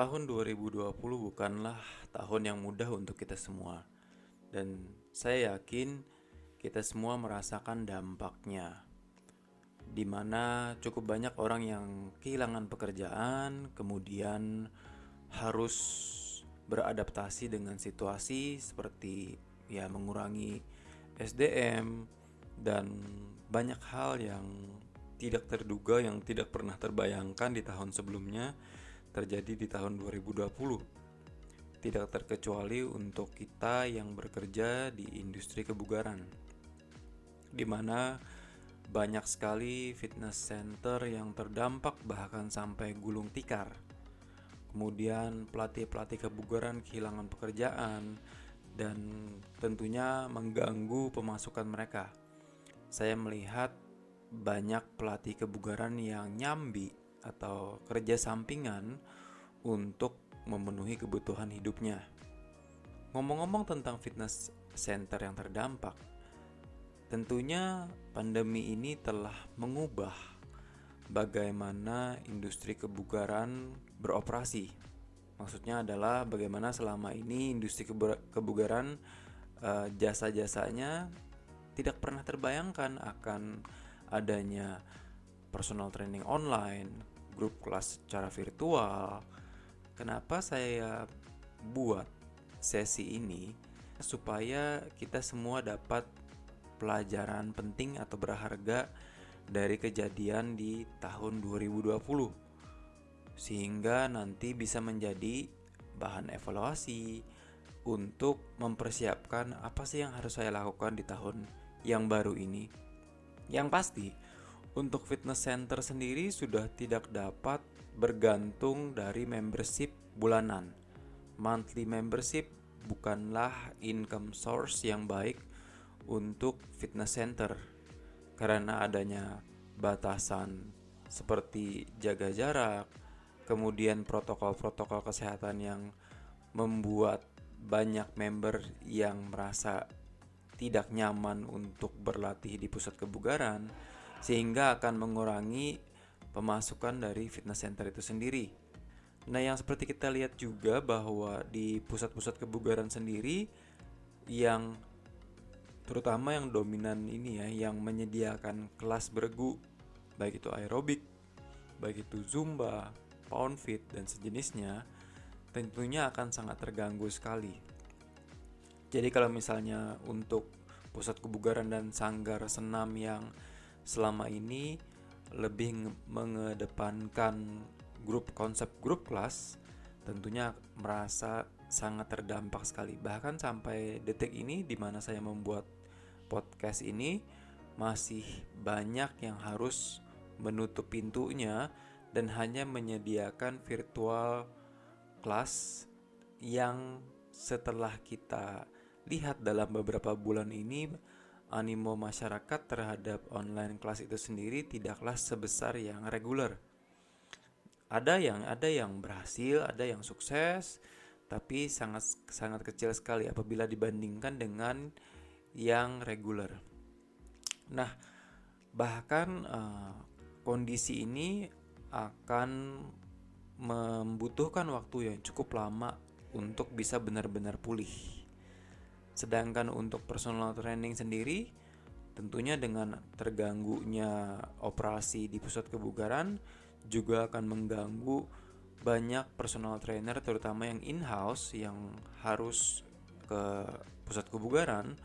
Tahun 2020 bukanlah tahun yang mudah untuk kita semua, dan saya yakin kita semua merasakan dampaknya, di mana cukup banyak orang yang kehilangan pekerjaan, kemudian harus beradaptasi dengan situasi seperti ya mengurangi SDM dan banyak hal yang tidak terduga yang tidak pernah terbayangkan di tahun sebelumnya terjadi di tahun 2020. Tidak terkecuali untuk kita yang bekerja di industri kebugaran. Di mana banyak sekali fitness center yang terdampak bahkan sampai gulung tikar. Kemudian pelatih-pelatih kebugaran kehilangan pekerjaan dan tentunya mengganggu pemasukan mereka. Saya melihat banyak pelatih kebugaran yang nyambi atau kerja sampingan untuk memenuhi kebutuhan hidupnya. Ngomong-ngomong tentang fitness center yang terdampak, tentunya pandemi ini telah mengubah bagaimana industri kebugaran beroperasi. Maksudnya adalah bagaimana selama ini industri kebugaran uh, jasa-jasanya tidak pernah terbayangkan akan adanya personal training online, grup kelas secara virtual. Kenapa saya buat sesi ini supaya kita semua dapat pelajaran penting atau berharga dari kejadian di tahun 2020 sehingga nanti bisa menjadi bahan evaluasi untuk mempersiapkan apa sih yang harus saya lakukan di tahun yang baru ini. Yang pasti, untuk fitness center sendiri sudah tidak dapat bergantung dari membership bulanan. Monthly membership bukanlah income source yang baik untuk fitness center karena adanya batasan seperti jaga jarak, kemudian protokol-protokol kesehatan yang membuat banyak member yang merasa tidak nyaman untuk berlatih di pusat kebugaran sehingga akan mengurangi pemasukan dari fitness center itu sendiri. Nah, yang seperti kita lihat juga bahwa di pusat-pusat kebugaran sendiri yang terutama yang dominan ini ya yang menyediakan kelas beregu baik itu aerobik, baik itu zumba, pound fit dan sejenisnya tentunya akan sangat terganggu sekali. Jadi kalau misalnya untuk pusat kebugaran dan sanggar senam yang selama ini lebih mengedepankan grup konsep grup kelas tentunya merasa sangat terdampak sekali. Bahkan sampai detik ini di mana saya membuat podcast ini masih banyak yang harus menutup pintunya dan hanya menyediakan virtual kelas yang setelah kita lihat dalam beberapa bulan ini animo masyarakat terhadap online kelas itu sendiri tidaklah sebesar yang reguler. Ada yang ada yang berhasil, ada yang sukses, tapi sangat sangat kecil sekali apabila dibandingkan dengan yang reguler. Nah, bahkan uh, kondisi ini akan membutuhkan waktu yang cukup lama untuk bisa benar-benar pulih. Sedangkan untuk personal training sendiri tentunya dengan terganggunya operasi di pusat kebugaran juga akan mengganggu banyak personal trainer terutama yang in-house yang harus ke pusat kebugaran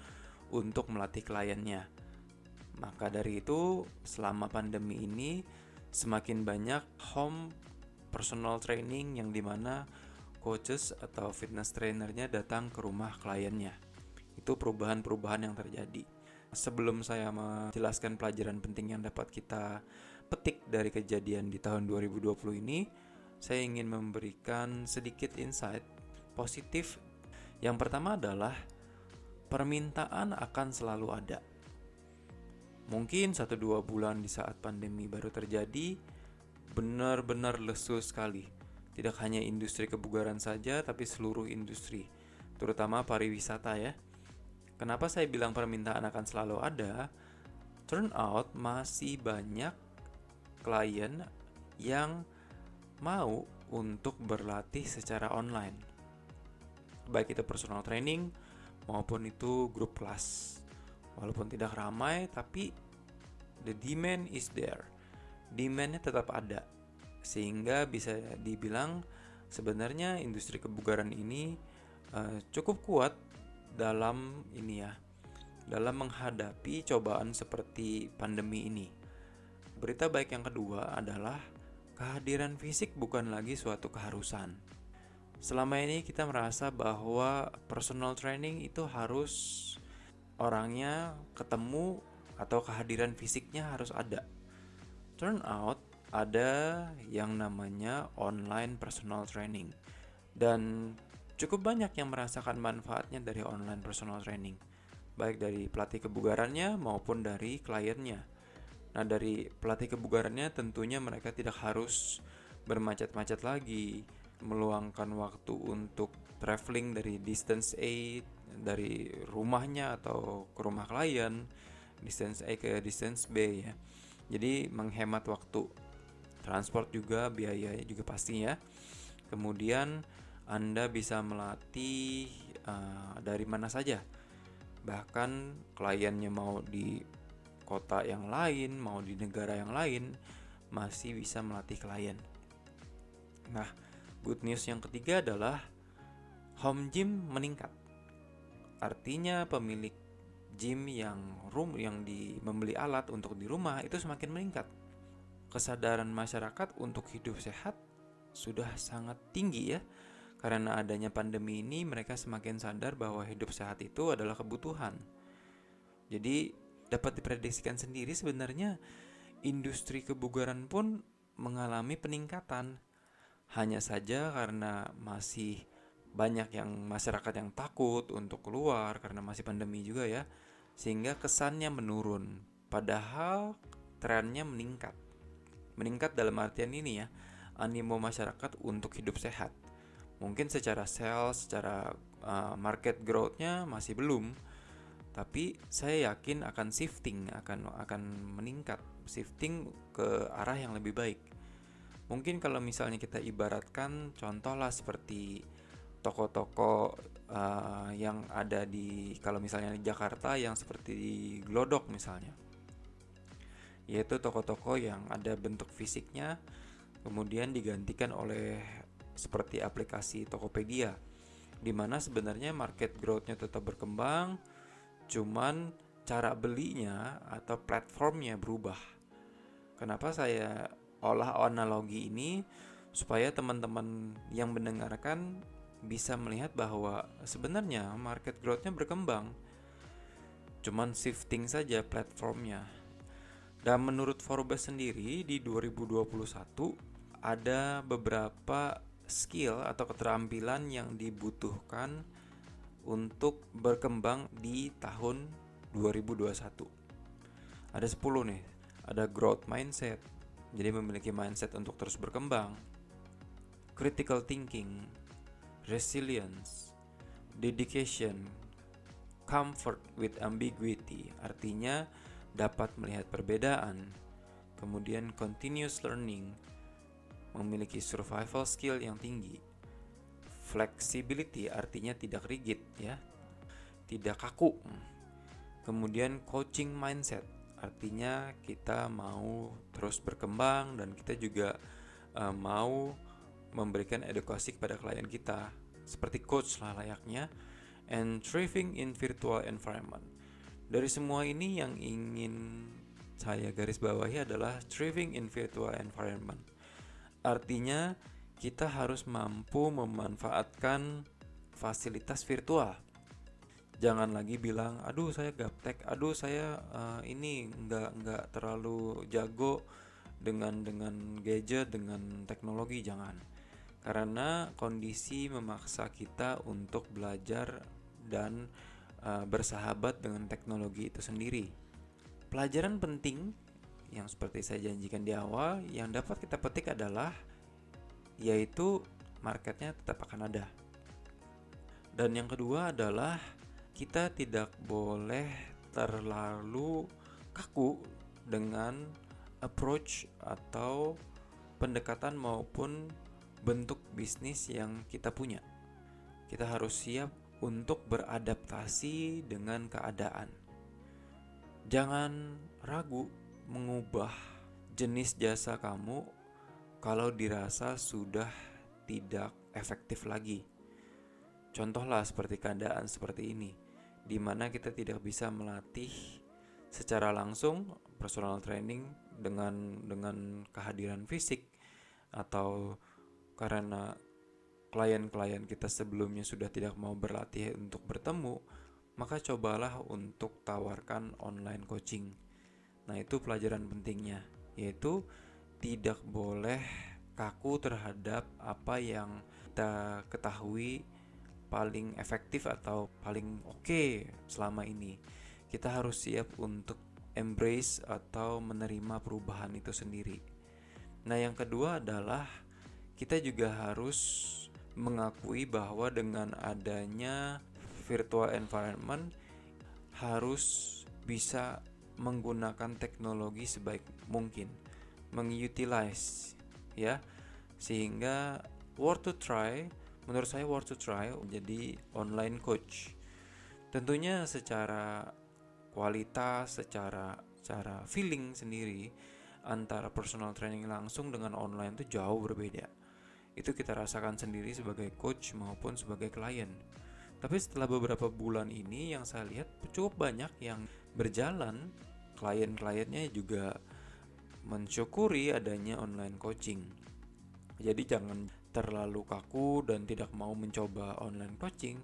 untuk melatih kliennya. Maka dari itu, selama pandemi ini semakin banyak home personal training yang di mana coaches atau fitness trainernya datang ke rumah kliennya itu perubahan-perubahan yang terjadi. Sebelum saya menjelaskan pelajaran penting yang dapat kita petik dari kejadian di tahun 2020 ini, saya ingin memberikan sedikit insight positif. Yang pertama adalah permintaan akan selalu ada. Mungkin satu dua bulan di saat pandemi baru terjadi, benar-benar lesu sekali. Tidak hanya industri kebugaran saja, tapi seluruh industri, terutama pariwisata ya. Kenapa saya bilang permintaan akan selalu ada? Turn out masih banyak klien yang mau untuk berlatih secara online. Baik itu personal training maupun itu grup kelas. Walaupun tidak ramai tapi the demand is there. Demandnya tetap ada. Sehingga bisa dibilang sebenarnya industri kebugaran ini uh, cukup kuat dalam ini ya dalam menghadapi cobaan seperti pandemi ini. Berita baik yang kedua adalah kehadiran fisik bukan lagi suatu keharusan. Selama ini kita merasa bahwa personal training itu harus orangnya ketemu atau kehadiran fisiknya harus ada. Turn out ada yang namanya online personal training dan cukup banyak yang merasakan manfaatnya dari online personal training baik dari pelatih kebugarannya maupun dari kliennya. Nah, dari pelatih kebugarannya tentunya mereka tidak harus bermacet-macet lagi, meluangkan waktu untuk traveling dari distance A dari rumahnya atau ke rumah klien, distance A ke distance B ya. Jadi menghemat waktu. Transport juga biayanya juga pastinya. Kemudian Anda bisa melatih uh, dari mana saja bahkan kliennya mau di kota yang lain, mau di negara yang lain, masih bisa melatih klien. Nah, good news yang ketiga adalah home gym meningkat. Artinya pemilik gym yang room yang di membeli alat untuk di rumah itu semakin meningkat. Kesadaran masyarakat untuk hidup sehat sudah sangat tinggi ya karena adanya pandemi ini, mereka semakin sadar bahwa hidup sehat itu adalah kebutuhan. Jadi, dapat diprediksikan sendiri sebenarnya industri kebugaran pun mengalami peningkatan. Hanya saja karena masih banyak yang masyarakat yang takut untuk keluar karena masih pandemi juga ya, sehingga kesannya menurun. Padahal trennya meningkat. Meningkat dalam artian ini ya, animo masyarakat untuk hidup sehat mungkin secara sales, secara uh, market growth-nya masih belum, tapi saya yakin akan shifting, akan akan meningkat, shifting ke arah yang lebih baik. Mungkin kalau misalnya kita ibaratkan contohlah seperti toko-toko uh, yang ada di kalau misalnya di Jakarta yang seperti di Glodok misalnya. Yaitu toko-toko yang ada bentuk fisiknya kemudian digantikan oleh seperti aplikasi Tokopedia di mana sebenarnya market growth-nya tetap berkembang cuman cara belinya atau platformnya berubah. Kenapa saya olah analogi ini supaya teman-teman yang mendengarkan bisa melihat bahwa sebenarnya market growth-nya berkembang. Cuman shifting saja platformnya. Dan menurut Forbes sendiri di 2021 ada beberapa skill atau keterampilan yang dibutuhkan untuk berkembang di tahun 2021. Ada 10 nih. Ada growth mindset. Jadi memiliki mindset untuk terus berkembang. Critical thinking, resilience, dedication, comfort with ambiguity. Artinya dapat melihat perbedaan. Kemudian continuous learning, memiliki survival skill yang tinggi. Flexibility artinya tidak rigid ya. Tidak kaku. Kemudian coaching mindset artinya kita mau terus berkembang dan kita juga uh, mau memberikan edukasi kepada klien kita seperti coach lah layaknya and thriving in virtual environment. Dari semua ini yang ingin saya garis bawahi adalah thriving in virtual environment Artinya, kita harus mampu memanfaatkan fasilitas virtual. Jangan lagi bilang, aduh saya gaptek, aduh saya uh, ini nggak nggak terlalu jago dengan dengan gadget, dengan teknologi, jangan. Karena kondisi memaksa kita untuk belajar dan uh, bersahabat dengan teknologi itu sendiri. Pelajaran penting yang seperti saya janjikan di awal yang dapat kita petik adalah yaitu marketnya tetap akan ada dan yang kedua adalah kita tidak boleh terlalu kaku dengan approach atau pendekatan maupun bentuk bisnis yang kita punya. Kita harus siap untuk beradaptasi dengan keadaan. Jangan ragu mengubah jenis jasa kamu kalau dirasa sudah tidak efektif lagi. Contohlah seperti keadaan seperti ini, di mana kita tidak bisa melatih secara langsung personal training dengan dengan kehadiran fisik atau karena klien-klien kita sebelumnya sudah tidak mau berlatih untuk bertemu, maka cobalah untuk tawarkan online coaching. Nah, itu pelajaran pentingnya, yaitu tidak boleh kaku terhadap apa yang kita ketahui paling efektif atau paling oke okay selama ini. Kita harus siap untuk embrace atau menerima perubahan itu sendiri. Nah, yang kedua adalah kita juga harus mengakui bahwa dengan adanya virtual environment harus bisa menggunakan teknologi sebaik mungkin, mengutilize ya, sehingga worth to try. Menurut saya worth to try jadi online coach. Tentunya secara kualitas, secara cara feeling sendiri antara personal training langsung dengan online itu jauh berbeda itu kita rasakan sendiri sebagai coach maupun sebagai klien. Tapi setelah beberapa bulan ini yang saya lihat cukup banyak yang berjalan, klien-kliennya juga mensyukuri adanya online coaching. Jadi jangan terlalu kaku dan tidak mau mencoba online coaching,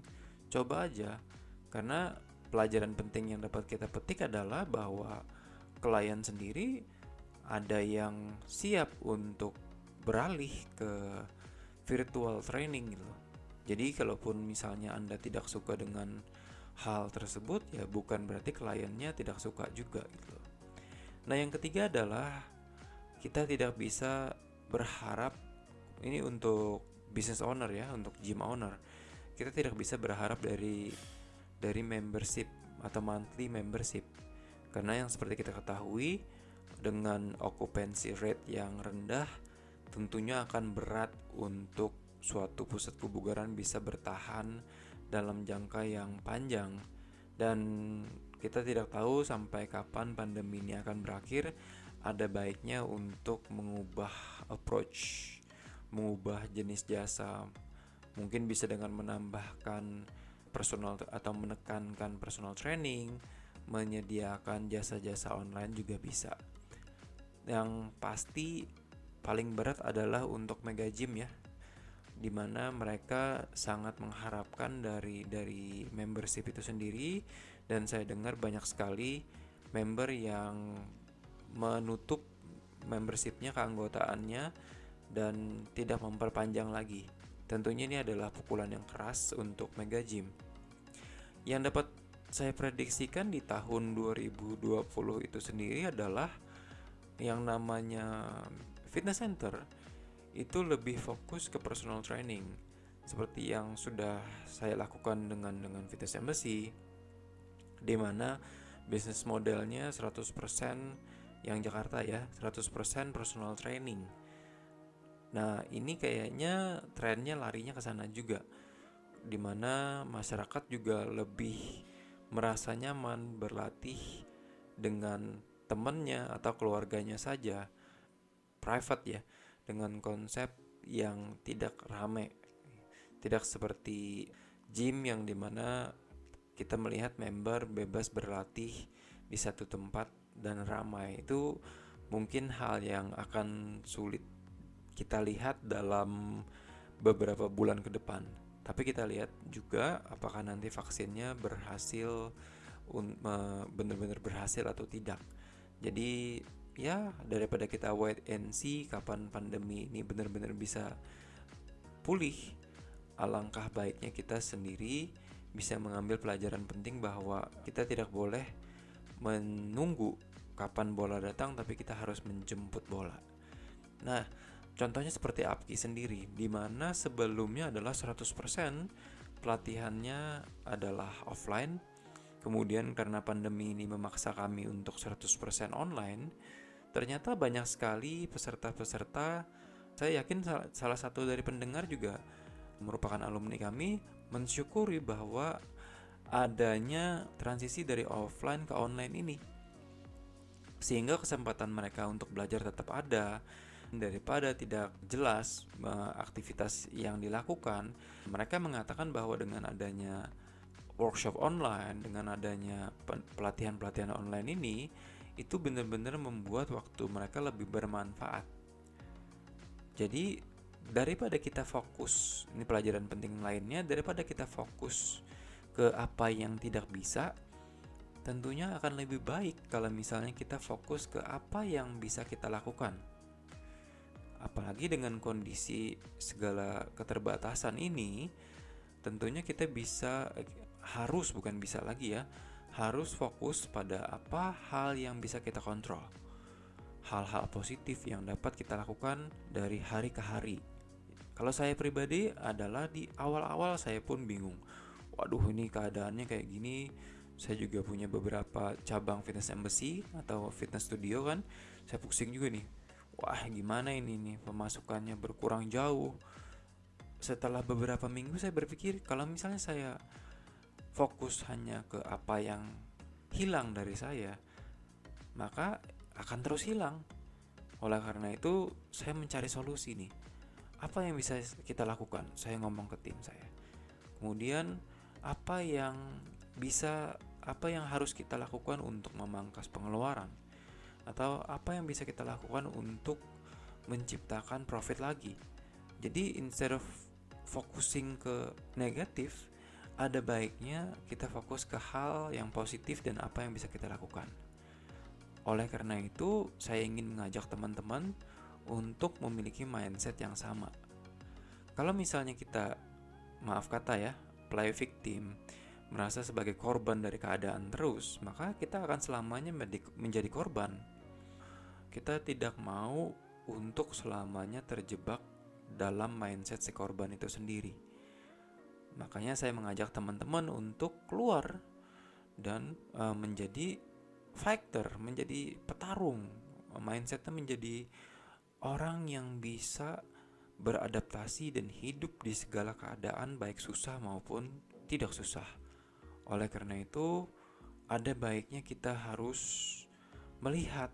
coba aja. Karena pelajaran penting yang dapat kita petik adalah bahwa klien sendiri ada yang siap untuk beralih ke virtual training gitu. Jadi kalaupun misalnya Anda tidak suka dengan hal tersebut ya bukan berarti kliennya tidak suka juga gitu. Nah, yang ketiga adalah kita tidak bisa berharap ini untuk business owner ya, untuk gym owner. Kita tidak bisa berharap dari dari membership atau monthly membership. Karena yang seperti kita ketahui dengan occupancy rate yang rendah tentunya akan berat untuk suatu pusat kebugaran bisa bertahan dalam jangka yang panjang. Dan kita tidak tahu sampai kapan pandemi ini akan berakhir ada baiknya untuk mengubah approach mengubah jenis jasa. Mungkin bisa dengan menambahkan personal atau menekankan personal training menyediakan jasa-jasa online juga bisa. Yang pasti paling berat adalah untuk mega gym ya di mana mereka sangat mengharapkan dari dari membership itu sendiri. Dan saya dengar banyak sekali member yang menutup membershipnya keanggotaannya dan tidak memperpanjang lagi. Tentunya ini adalah pukulan yang keras untuk mega gym. Yang dapat saya prediksikan di tahun 2020 itu sendiri adalah yang namanya Fitness center itu lebih fokus ke personal training. Seperti yang sudah saya lakukan dengan dengan Fitness Embassy di mana bisnis modelnya 100% yang Jakarta ya 100% personal training. Nah ini kayaknya trennya larinya ke sana juga di mana masyarakat juga lebih merasa nyaman berlatih dengan temannya atau keluarganya saja private ya dengan konsep yang tidak rame tidak seperti gym yang di mana kita melihat member bebas berlatih di satu tempat dan ramai. Itu mungkin hal yang akan sulit kita lihat dalam beberapa bulan ke depan. Tapi kita lihat juga apakah nanti vaksinnya berhasil benar-benar berhasil atau tidak. Jadi ya daripada kita wait and see kapan pandemi ini benar-benar bisa pulih alangkah baiknya kita sendiri bisa mengambil pelajaran penting bahwa kita tidak boleh menunggu kapan bola datang tapi kita harus menjemput bola. Nah, contohnya seperti Apki sendiri di mana sebelumnya adalah 100% pelatihannya adalah offline. Kemudian karena pandemi ini memaksa kami untuk 100% online, ternyata banyak sekali peserta-peserta. Saya yakin salah satu dari pendengar juga merupakan alumni kami mensyukuri bahwa adanya transisi dari offline ke online ini. Sehingga kesempatan mereka untuk belajar tetap ada. Daripada tidak jelas aktivitas yang dilakukan mereka mengatakan bahwa dengan adanya workshop online dengan adanya pelatihan-pelatihan online ini itu benar-benar membuat waktu mereka lebih bermanfaat. Jadi daripada kita fokus ini pelajaran penting lainnya daripada kita fokus ke apa yang tidak bisa tentunya akan lebih baik kalau misalnya kita fokus ke apa yang bisa kita lakukan. Apalagi dengan kondisi segala keterbatasan ini tentunya kita bisa harus bukan bisa lagi ya harus fokus pada apa hal yang bisa kita kontrol hal-hal positif yang dapat kita lakukan dari hari ke hari. Kalau saya pribadi adalah di awal-awal saya pun bingung. Waduh ini keadaannya kayak gini. Saya juga punya beberapa cabang fitness embassy atau fitness studio kan. Saya pusing juga nih. Wah gimana ini nih pemasukannya berkurang jauh. Setelah beberapa minggu saya berpikir kalau misalnya saya fokus hanya ke apa yang hilang dari saya, maka akan terus hilang. Oleh karena itu, saya mencari solusi nih. Apa yang bisa kita lakukan? Saya ngomong ke tim saya. Kemudian, apa yang bisa apa yang harus kita lakukan untuk memangkas pengeluaran? Atau apa yang bisa kita lakukan untuk menciptakan profit lagi? Jadi instead of focusing ke negatif, ada baiknya kita fokus ke hal yang positif dan apa yang bisa kita lakukan. Oleh karena itu, saya ingin mengajak teman-teman untuk memiliki mindset yang sama. Kalau misalnya kita, maaf kata ya, play victim, merasa sebagai korban dari keadaan terus, maka kita akan selamanya menjadi korban. Kita tidak mau untuk selamanya terjebak dalam mindset si korban itu sendiri. Makanya saya mengajak teman-teman untuk keluar dan uh, menjadi fighter, menjadi petarung, mindsetnya menjadi orang yang bisa beradaptasi dan hidup di segala keadaan baik susah maupun tidak susah. Oleh karena itu, ada baiknya kita harus melihat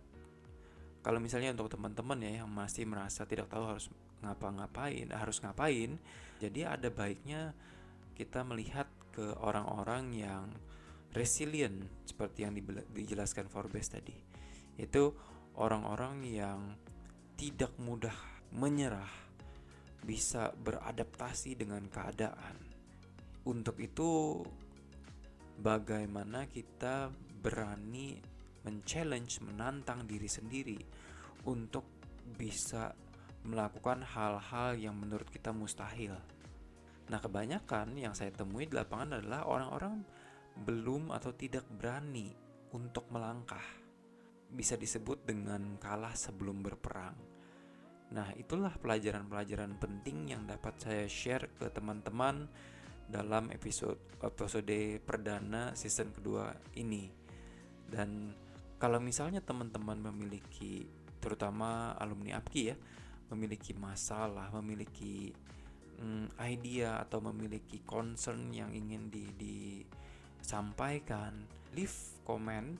kalau misalnya untuk teman-teman ya yang masih merasa tidak tahu harus ngapa-ngapain, harus ngapain, jadi ada baiknya kita melihat ke orang-orang yang resilient seperti yang dijelaskan Forbes tadi itu orang-orang yang tidak mudah menyerah bisa beradaptasi dengan keadaan untuk itu bagaimana kita berani men-challenge menantang diri sendiri untuk bisa melakukan hal-hal yang menurut kita mustahil. Nah, kebanyakan yang saya temui di lapangan adalah orang-orang belum atau tidak berani untuk melangkah. Bisa disebut dengan kalah sebelum berperang. Nah, itulah pelajaran-pelajaran penting yang dapat saya share ke teman-teman dalam episode episode perdana season kedua ini. Dan kalau misalnya teman-teman memiliki terutama alumni APKI ya, memiliki masalah, memiliki um, idea atau memiliki concern yang ingin di, di sampaikan, leave comment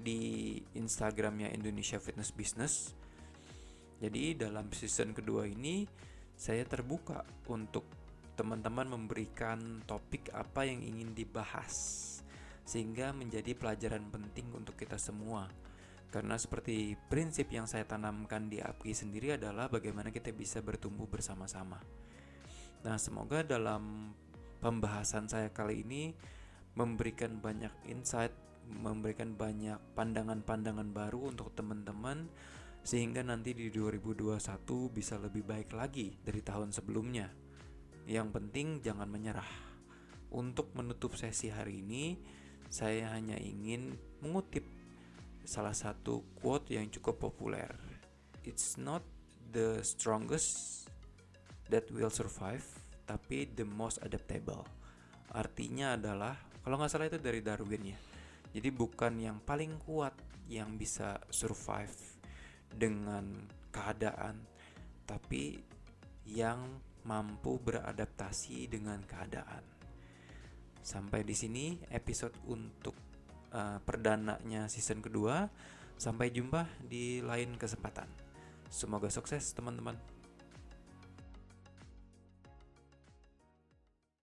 di Instagramnya Indonesia Fitness Business. Jadi dalam season kedua ini saya terbuka untuk teman-teman memberikan topik apa yang ingin dibahas sehingga menjadi pelajaran penting untuk kita semua. Karena seperti prinsip yang saya tanamkan di API sendiri adalah bagaimana kita bisa bertumbuh bersama-sama. Nah, semoga dalam pembahasan saya kali ini memberikan banyak insight, memberikan banyak pandangan-pandangan baru untuk teman-teman sehingga nanti di 2021 bisa lebih baik lagi dari tahun sebelumnya. Yang penting jangan menyerah. Untuk menutup sesi hari ini, saya hanya ingin mengutip salah satu quote yang cukup populer. It's not the strongest that will survive tapi the most adaptable. Artinya adalah kalau nggak salah itu dari Darwin ya. Jadi bukan yang paling kuat yang bisa survive dengan keadaan, tapi yang mampu beradaptasi dengan keadaan. Sampai di sini episode untuk uh, perdananya season kedua. Sampai jumpa di lain kesempatan. Semoga sukses teman-teman.